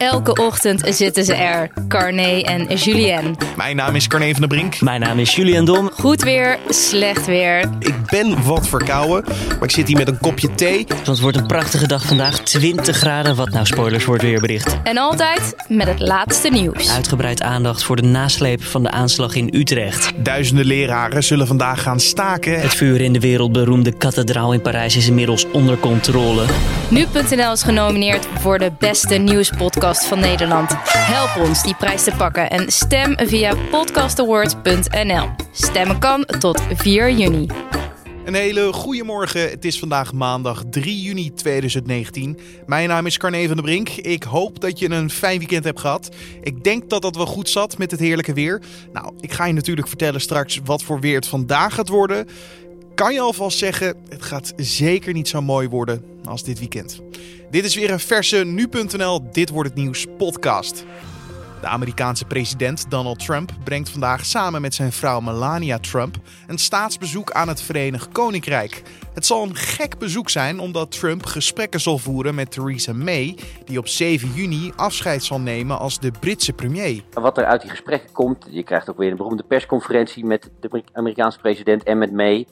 Elke ochtend zitten ze er, Carné en Julien. Mijn naam is Carne van der Brink. Mijn naam is Julian Dom. Goed weer, slecht weer. Ik ben wat verkouden, maar ik zit hier met een kopje thee. Want het wordt een prachtige dag vandaag. 20 graden, wat nou spoilers wordt weerbericht. En altijd met het laatste nieuws. Uitgebreid aandacht voor de nasleep van de aanslag in Utrecht. Duizenden leraren zullen vandaag gaan staken. Het vuur in de wereldberoemde kathedraal in Parijs is inmiddels onder controle. Nu.nl is genomineerd voor de beste nieuwspodcast van Nederland. Help ons die prijs te pakken en stem via podcastawards.nl. Stemmen kan tot 4 juni. Een hele goede morgen. Het is vandaag maandag 3 juni 2019. Mijn naam is Carne van der Brink. Ik hoop dat je een fijn weekend hebt gehad. Ik denk dat dat wel goed zat met het heerlijke weer. Nou, ik ga je natuurlijk vertellen straks wat voor weer het vandaag gaat worden. Kan je alvast zeggen, het gaat zeker niet zo mooi worden als dit weekend. Dit is weer een verse nu.nl Dit wordt het nieuws podcast. De Amerikaanse president Donald Trump brengt vandaag samen met zijn vrouw Melania Trump een staatsbezoek aan het Verenigd Koninkrijk. Het zal een gek bezoek zijn omdat Trump gesprekken zal voeren met Theresa May, die op 7 juni afscheid zal nemen als de Britse premier. Wat er uit die gesprekken komt, je krijgt ook weer een beroemde persconferentie met de Amerikaanse president en met May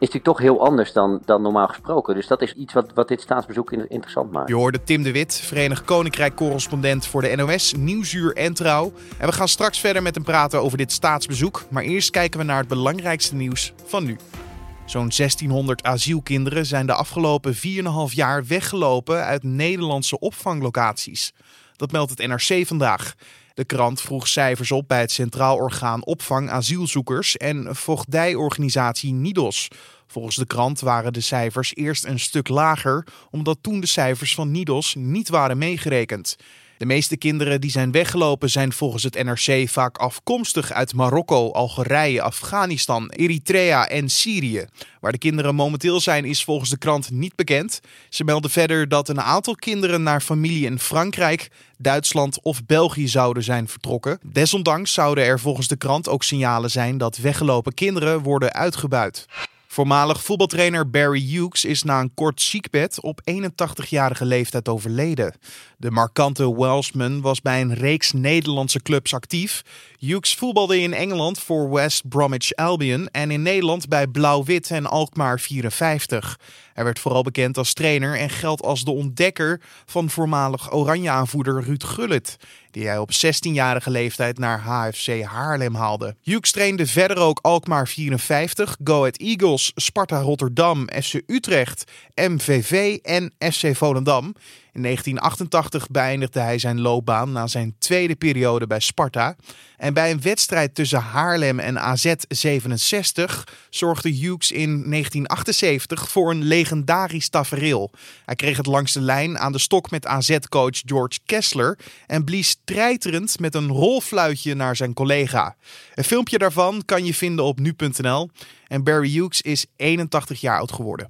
natuurlijk toch heel anders dan, dan normaal gesproken. Dus dat is iets wat, wat dit staatsbezoek interessant maakt. Je hoorde Tim de Wit, Verenigd Koninkrijk-correspondent voor de NOS, Nieuwsuur en Trouw. En we gaan straks verder met hem praten over dit staatsbezoek. Maar eerst kijken we naar het belangrijkste nieuws van nu. Zo'n 1600 asielkinderen zijn de afgelopen 4,5 jaar weggelopen uit Nederlandse opvanglocaties. Dat meldt het NRC vandaag. De krant vroeg cijfers op bij het Centraal Orgaan Opvang Asielzoekers en voogdijorganisatie NIDOS. Volgens de krant waren de cijfers eerst een stuk lager, omdat toen de cijfers van NIDOS niet waren meegerekend. De meeste kinderen die zijn weggelopen zijn volgens het NRC vaak afkomstig uit Marokko, Algerije, Afghanistan, Eritrea en Syrië. Waar de kinderen momenteel zijn is volgens de krant niet bekend. Ze melden verder dat een aantal kinderen naar familie in Frankrijk, Duitsland of België zouden zijn vertrokken. Desondanks zouden er volgens de krant ook signalen zijn dat weggelopen kinderen worden uitgebuit. Voormalig voetbaltrainer Barry Hughes is na een kort ziekbed op 81-jarige leeftijd overleden. De markante Welshman was bij een reeks Nederlandse clubs actief. Hughes voetbalde in Engeland voor West Bromwich Albion en in Nederland bij Blauw-Wit en Alkmaar 54. Hij werd vooral bekend als trainer en geldt als de ontdekker van voormalig Oranje-aanvoerder Ruud Gullit, die hij op 16-jarige leeftijd naar HFC Haarlem haalde. Hughes trainde verder ook Alkmaar 54, Go Ahead Eagles, Sparta Rotterdam, FC Utrecht, MVV en FC Volendam. In 1988 beëindigde hij zijn loopbaan na zijn tweede periode bij Sparta. En bij een wedstrijd tussen Haarlem en AZ 67 zorgde Hughes in 1978 voor een legendarisch tafereel. Hij kreeg het langs de lijn aan de stok met AZ-coach George Kessler en blies treiterend met een rolfluitje naar zijn collega. Een filmpje daarvan kan je vinden op nu.nl. En Barry Hughes is 81 jaar oud geworden.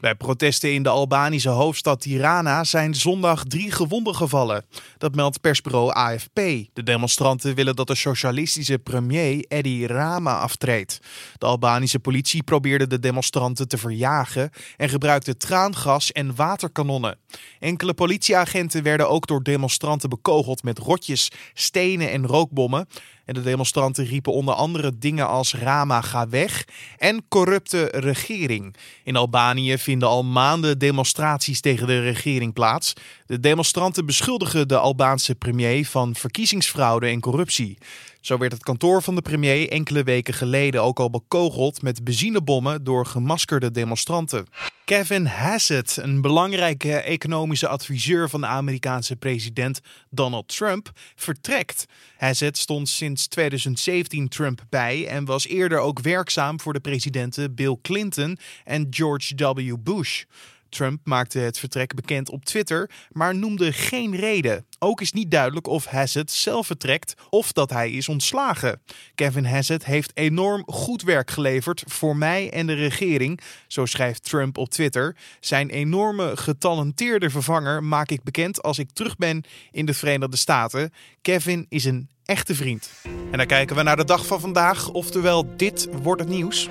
Bij protesten in de Albanische hoofdstad Tirana zijn zondag drie gewonden gevallen. Dat meldt persbureau AFP. De demonstranten willen dat de socialistische premier Edi Rama aftreedt. De Albanische politie probeerde de demonstranten te verjagen en gebruikte traangas en waterkanonnen. Enkele politieagenten werden ook door demonstranten bekogeld met rotjes, stenen en rookbommen. En de demonstranten riepen onder andere dingen als Rama ga weg en corrupte regering. In Albanië vinden al maanden demonstraties tegen de regering plaats. De demonstranten beschuldigen de Albaanse premier van verkiezingsfraude en corruptie. Zo werd het kantoor van de premier enkele weken geleden ook al bekogeld met benzinebommen door gemaskerde demonstranten. Kevin Hassett, een belangrijke economische adviseur van de Amerikaanse president Donald Trump, vertrekt. Hassett stond sinds 2017 Trump bij en was eerder ook werkzaam voor de presidenten Bill Clinton en George W. Bush. Trump maakte het vertrek bekend op Twitter, maar noemde geen reden. Ook is niet duidelijk of Hassett zelf vertrekt of dat hij is ontslagen. Kevin Hassett heeft enorm goed werk geleverd voor mij en de regering, zo schrijft Trump op Twitter. Zijn enorme getalenteerde vervanger maak ik bekend als ik terug ben in de Verenigde Staten. Kevin is een echte vriend. En dan kijken we naar de dag van vandaag, oftewel dit wordt het nieuws.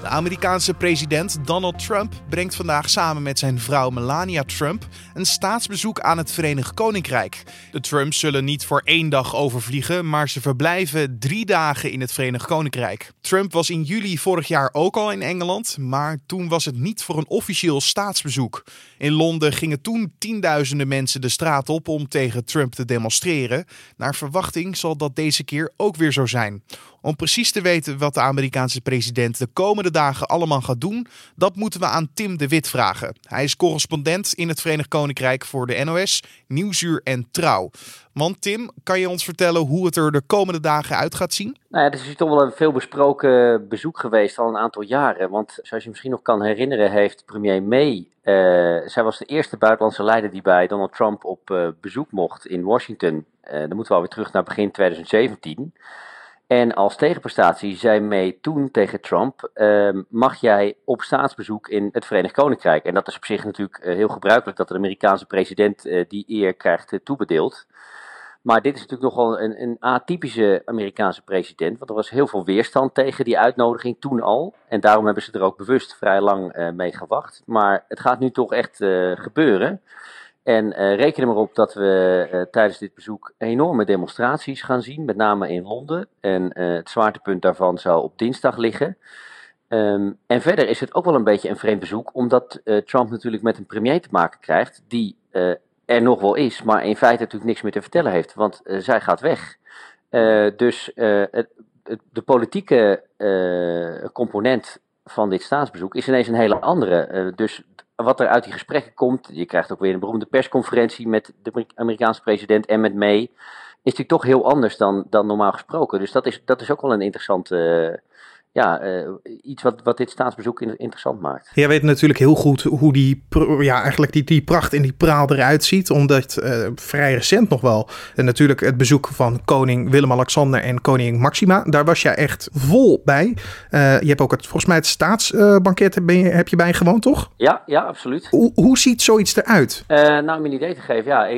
De Amerikaanse president Donald Trump brengt vandaag samen met zijn vrouw Melania Trump een staatsbezoek aan het Verenigd Koninkrijk. De Trumps zullen niet voor één dag overvliegen, maar ze verblijven drie dagen in het Verenigd Koninkrijk. Trump was in juli vorig jaar ook al in Engeland, maar toen was het niet voor een officieel staatsbezoek. In Londen gingen toen tienduizenden mensen de straat op om tegen Trump te demonstreren. Naar verwachting zal dat deze keer ook weer zo zijn. Om precies te weten wat de Amerikaanse president de komende dagen allemaal gaat doen, dat moeten we aan Tim de Wit vragen. Hij is correspondent in het Verenigd Koninkrijk voor de NOS, Nieuwsuur en Trouw. Want Tim, kan je ons vertellen hoe het er de komende dagen uit gaat zien? Nou ja, is toch wel een veel besproken bezoek geweest al een aantal jaren. Want zoals je misschien nog kan herinneren, heeft premier May. Uh, zij was de eerste buitenlandse leider die bij Donald Trump op uh, bezoek mocht in Washington. Uh, dan moeten we alweer terug naar begin 2017. En als tegenprestatie zei May toen tegen Trump: uh, mag jij op staatsbezoek in het Verenigd Koninkrijk? En dat is op zich natuurlijk uh, heel gebruikelijk dat de Amerikaanse president uh, die eer krijgt toebedeeld. Maar dit is natuurlijk nogal een, een atypische Amerikaanse president, want er was heel veel weerstand tegen die uitnodiging toen al. En daarom hebben ze er ook bewust vrij lang mee gewacht. Maar het gaat nu toch echt gebeuren. En uh, reken er maar op dat we uh, tijdens dit bezoek enorme demonstraties gaan zien, met name in Londen. En uh, het zwaartepunt daarvan zou op dinsdag liggen. Um, en verder is het ook wel een beetje een vreemd bezoek, omdat Trump natuurlijk met een premier te maken krijgt die er nog wel is, maar in feite natuurlijk niks meer te vertellen heeft, want zij gaat weg. dus het, de politieke component van dit staatsbezoek is ineens een hele andere. dus wat er uit die gesprekken komt, je krijgt ook weer een beroemde persconferentie met de Amerikaanse president en met May, is natuurlijk toch heel anders dan, dan normaal gesproken. Dus dat is, dat is ook wel een interessante ja, uh, iets wat, wat dit staatsbezoek interessant maakt. Jij weet natuurlijk heel goed hoe die, ja, eigenlijk die, die pracht en die praal eruit ziet. Omdat uh, vrij recent nog wel, en natuurlijk het bezoek van koning Willem-Alexander en koningin Maxima. Daar was jij echt vol bij. Uh, je hebt ook het, volgens mij het staatsbanket heb, je, heb je bijgewoond, toch? Ja, ja, absoluut. Hoe, hoe ziet zoiets eruut? nou, om een idee te geven, ja,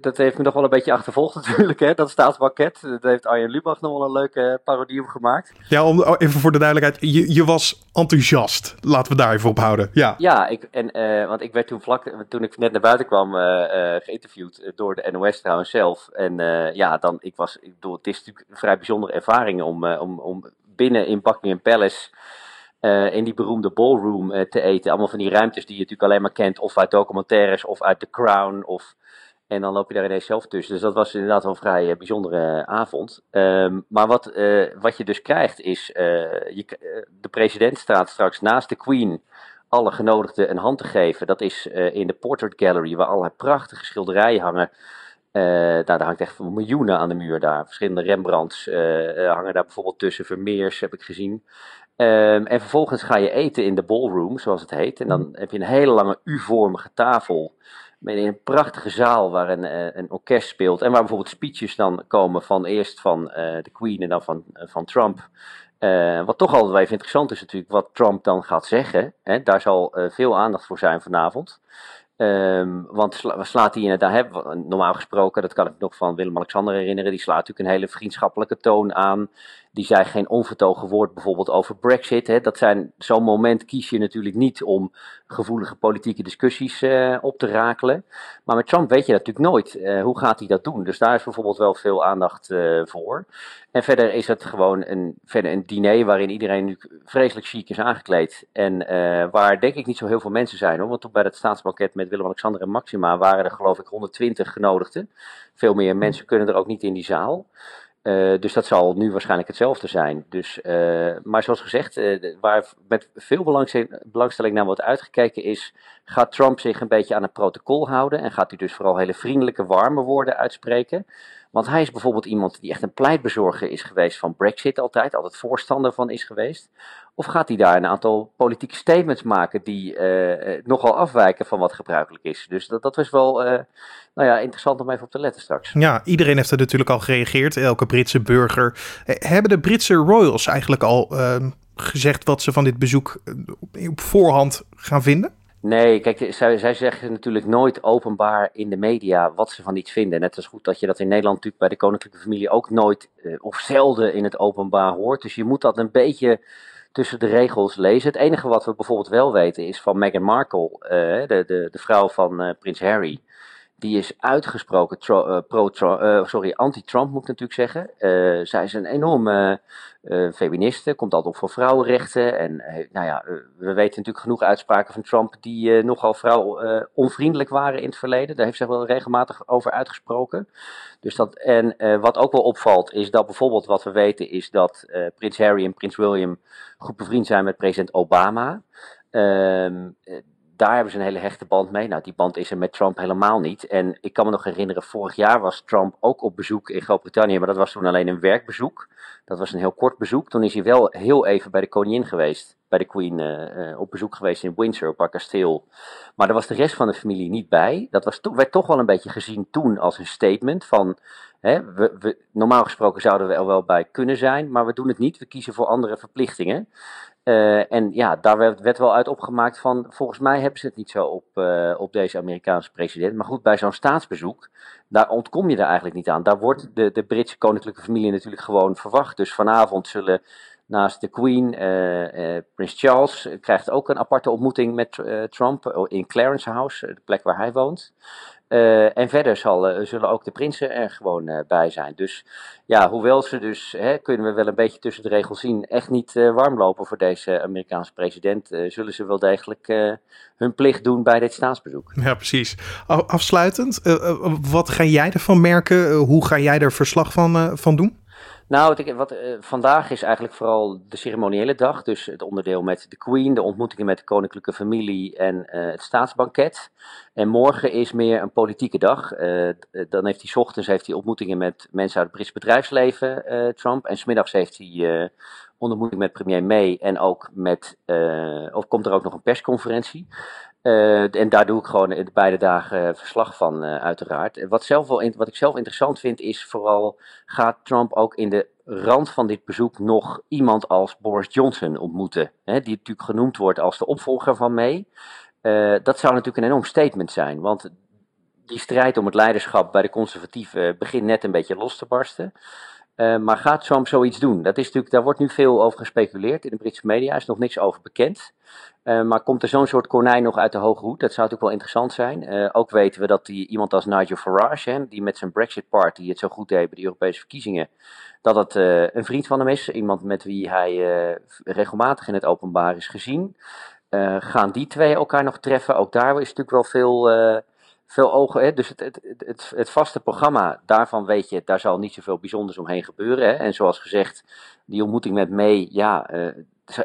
dat heeft me nog wel een beetje achtervolgd natuurlijk, hè, dat staatsbanket. Dat heeft Arjen Lubach nog wel een leuke parodie op gemaakt. Ja, om even voor de duidelijkheid, je, je was enthousiast. Laten we daar even op houden. Ja, ja ik, en, uh, want ik werd toen vlak, toen ik net naar buiten kwam, uh, uh, geïnterviewd door de NOS trouwens zelf. En ja, dan, ik was, ik bedoel, het is natuurlijk een vrij bijzondere ervaring om, om, om binnen in Buckingham Palace... in die beroemde ballroom te eten. Allemaal van die ruimtes die je natuurlijk alleen maar kent, of uit documentaires, of uit The Crown, of en dan loop je daar ineens zelf tussen. Dus dat was inderdaad wel een vrij uh, bijzondere avond. Um, maar wat, uh, wat je dus krijgt is, uh, je, de president staat straks naast de Queen alle genodigden een hand te geven. Dat is in de Portrait Gallery, waar allerlei prachtige schilderijen hangen. nou, daar hangt echt miljoenen aan de muur daar. Verschillende Rembrandts hangen daar bijvoorbeeld tussen. Vermeers heb ik gezien. Um, en vervolgens ga je eten in de ballroom, zoals het heet. En dan heb je een hele lange U-vormige tafel in een prachtige zaal waar een, eh, een orkest speelt. En waar bijvoorbeeld speeches dan komen van eerst van uh, de Queen en dan van, uh, van Trump. Wat toch altijd even interessant is natuurlijk, wat Trump dan gaat zeggen. Hè? Daar zal veel aandacht voor zijn vanavond. Um, want sla, slaat hij inderdaad, hè, normaal gesproken, dat kan ik nog van Willem-Alexander herinneren, die slaat natuurlijk een hele vriendschappelijke toon aan. Die zei geen onvertogen woord bijvoorbeeld over Brexit. Hè. Dat zijn zo'n moment kies je natuurlijk niet om gevoelige politieke discussies uh, op te rakelen. Maar met Trump weet je dat natuurlijk nooit. Uh, hoe gaat hij dat doen? Dus daar is bijvoorbeeld wel veel aandacht uh, voor. En verder is het gewoon een, verder een diner waarin iedereen nu vreselijk chic is aangekleed. En waar denk ik niet zo heel veel mensen zijn hoor. Want bij het staatsbanket met Willem-Alexander en Maxima waren er geloof ik 120 genodigden. Veel meer mensen kunnen er ook niet in die zaal. Uh, dus dat zal nu waarschijnlijk hetzelfde zijn. Dus, uh, maar zoals gezegd, uh, waar met veel belangstelling naar wordt uitgekeken is, gaat Trump zich een beetje aan het protocol houden en gaat hij dus vooral hele vriendelijke, warme woorden uitspreken. Want hij is bijvoorbeeld iemand die echt een pleitbezorger is geweest van Brexit altijd, altijd voorstander van is geweest. Of gaat hij daar een aantal politieke statements maken die uh, nogal afwijken van wat gebruikelijk is? Dus dat, dat was wel uh, nou ja, interessant om even op te letten straks. Ja, iedereen heeft er natuurlijk al gereageerd, elke Britse burger. Hebben de Britse royals eigenlijk al ehm, gezegd wat ze van dit bezoek op voorhand gaan vinden? Nee, kijk, zij, zij, zeggen natuurlijk nooit openbaar in de media wat ze van iets vinden. Net als goed dat je dat in Nederland natuurlijk bij de koninklijke familie ook nooit uh, of zelden in het openbaar hoort. Dus je moet dat een beetje tussen de regels lezen. Het enige wat we bijvoorbeeld wel weten is van Meghan Markle, de, de, de vrouw van prins Harry die is uitgesproken uh, pro uh, sorry, anti-Trump moet ik natuurlijk zeggen. Uh, zij is een enorme feministe, komt altijd op voor vrouwenrechten. En nou ja, we weten natuurlijk genoeg uitspraken van Trump die nogal vrouw onvriendelijk waren in het verleden. Daar heeft zij wel regelmatig over uitgesproken. Dus dat, en wat ook wel opvalt is dat bijvoorbeeld wat we weten is dat prins Harry en prins William goed bevriend zijn met president Obama. Ehm, daar hebben ze een hele hechte band mee. Nou, die band is er met Trump helemaal niet. En ik kan me nog herinneren, vorig jaar was Trump ook op bezoek in Groot-Brittannië, maar dat was toen alleen een werkbezoek. Dat was een heel kort bezoek. Toen is hij wel heel even bij de koningin geweest, bij de queen, uh, op bezoek geweest in Windsor, op haar kasteel. Maar daar was de rest van de familie niet bij. Dat was werd toch wel een beetje gezien toen als een statement van, we, we, normaal gesproken zouden we er wel bij kunnen zijn, maar we doen het niet. We kiezen voor andere verplichtingen. Uh, en ja, daar werd, werd, wel uit opgemaakt van, volgens mij hebben ze het niet zo op, uh, op deze Amerikaanse president. Maar goed, bij zo'n staatsbezoek, daar ontkom je er eigenlijk niet aan. Daar wordt de, de Britse koninklijke familie natuurlijk gewoon verwacht. Dus vanavond zullen naast de Queen, uh, Prins Charles krijgt ook een aparte ontmoeting met Trump in Clarence House, de plek waar hij woont. Uh, en verder zal, uh, zullen ook de prinsen er gewoon uh, bij zijn. Dus ja, hoewel ze dus, hè, kunnen we wel een beetje tussen de regels zien, echt niet warm lopen voor deze Amerikaanse president, zullen ze wel degelijk hun plicht doen bij dit staatsbezoek. Ja, precies. Afsluitend, wat ga jij ervan merken? hoe ga jij er verslag van, van doen? Nou, wat, uh, vandaag is eigenlijk vooral de ceremoniële dag. Dus het onderdeel met de Queen, de ontmoetingen met de koninklijke familie en uh, het staatsbanket. En morgen is meer een politieke dag. Uh, dan heeft hij ochtends heeft hij ontmoetingen met mensen uit het Brits bedrijfsleven, Trump. En smiddags heeft hij ontmoeting met premier May en ook met, of komt er ook nog een persconferentie. Uh, en daar doe ik gewoon de beide dagen verslag van, uh, uiteraard. Wat, zelf wel, wat ik zelf interessant vind, is vooral: gaat Trump ook in de rand van dit bezoek nog iemand als Boris Johnson ontmoeten? Hè, die natuurlijk genoemd wordt als de opvolger van May. Dat zou natuurlijk een enorm statement zijn, want die strijd om het leiderschap bij de conservatieven begint net een beetje los te barsten. Uh, maar gaat Trump zoiets doen? Dat is natuurlijk, daar wordt nu veel over gespeculeerd. In de Britse media is nog niks over bekend. Uh, maar komt er zo'n soort konijn nog uit de hoge hoed? Dat zou natuurlijk wel interessant zijn. Uh, ook weten we dat die, iemand als Nigel Farage, die met zijn Brexit Party het zo goed deed bij de Europese verkiezingen, dat het een vriend van hem is. Iemand met wie hij regelmatig in het openbaar is gezien. gaan die twee elkaar nog treffen? Ook daar is natuurlijk wel veel veel ogen. Hè? Dus het, het, het, het, vaste programma, daarvan weet je, daar zal niet zoveel bijzonders omheen gebeuren. Hè? En zoals gezegd, die ontmoeting met May, ja, uh,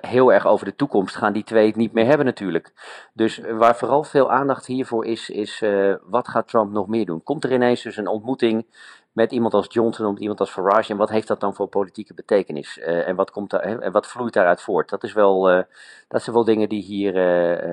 heel erg over de toekomst gaan die twee het niet meer hebben natuurlijk. Dus waar vooral veel aandacht hiervoor is, is uh, wat gaat Trump nog meer doen? Komt er ineens dus een ontmoeting met iemand als Johnson of iemand als Farage. En wat heeft dat dan voor politieke betekenis? Uh, en, wat komt daar, en wat vloeit daaruit voort? Dat, is wel, uh, dat zijn wel dingen die hier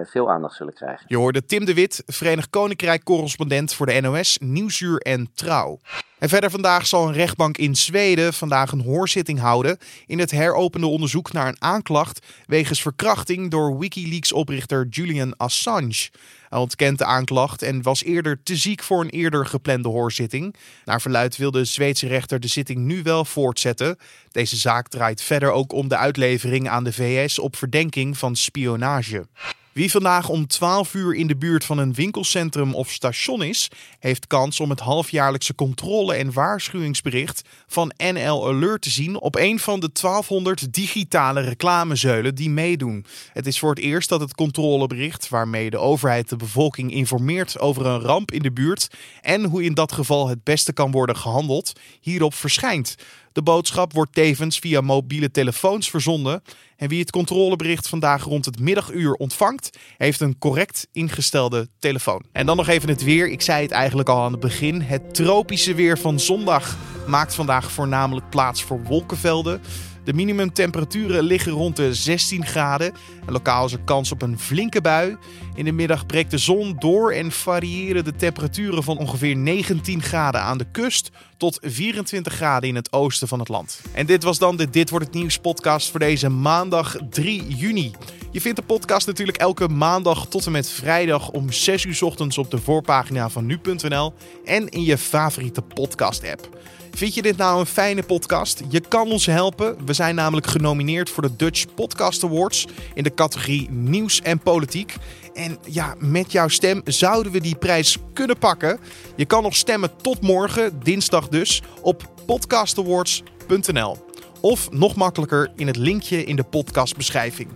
veel aandacht zullen krijgen. Je hoorde Tim de Wit, Verenigd Koninkrijk correspondent voor de NOS, Nieuwsuur en Trouw. En verder vandaag zal een rechtbank in Zweden vandaag een hoorzitting houden in het heropende onderzoek naar een aanklacht wegens verkrachting door Wikileaks-oprichter Julian Assange. Hij ontkent de aanklacht en was eerder te ziek voor een eerder geplande hoorzitting. Naar verluid wil de Zweedse rechter de zitting nu wel voortzetten. Deze zaak draait verder ook om de uitlevering aan de VS op verdenking van spionage. Wie vandaag om 12 uur in de buurt van een winkelcentrum of station is, heeft kans om het halfjaarlijkse controle- en waarschuwingsbericht van NL Alert te zien op een van de 1200 digitale reclamezeulen die meedoen. Het is voor het eerst dat het controlebericht, waarmee de overheid de bevolking informeert over een ramp in de buurt en hoe in dat geval het beste kan worden gehandeld, hierop verschijnt. De boodschap wordt tevens via mobiele telefoons verzonden. En wie het controlebericht vandaag rond het middaguur ontvangt, heeft een correct ingestelde telefoon. En dan nog even het weer. Ik zei het eigenlijk al aan het begin. Het tropische weer van zondag maakt vandaag voornamelijk plaats voor wolkenvelden. De minimumtemperaturen liggen rond de 16 graden. En lokaal is er kans op een flinke bui. In de middag breekt de zon door en variëren de temperaturen van ongeveer 19 graden aan de kust tot 24 graden in het oosten van het land. En dit was dan de Dit wordt het nieuws podcast voor deze maandag 3 juni. Je vindt de podcast natuurlijk elke maandag tot en met vrijdag om 6 uur ochtends op de voorpagina van nu.nl en in je favoriete podcast app. Vind je dit nou een fijne podcast? Je kan ons helpen. We zijn namelijk genomineerd voor de Dutch Podcast Awards in de categorie Nieuws en Politiek. En ja, met jouw stem zouden we die prijs kunnen pakken. Je kan nog stemmen tot morgen, dinsdag dus, op podcastawards.nl. Of nog makkelijker in het linkje in de podcastbeschrijving.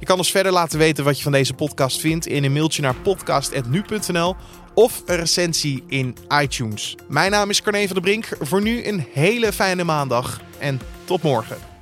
Je kan ons verder laten weten wat je van deze podcast vindt in een mailtje naar podcast.nu.nl of een recensie in iTunes. Mijn naam is Carne van der Brink. Voor nu een hele fijne maandag en tot morgen.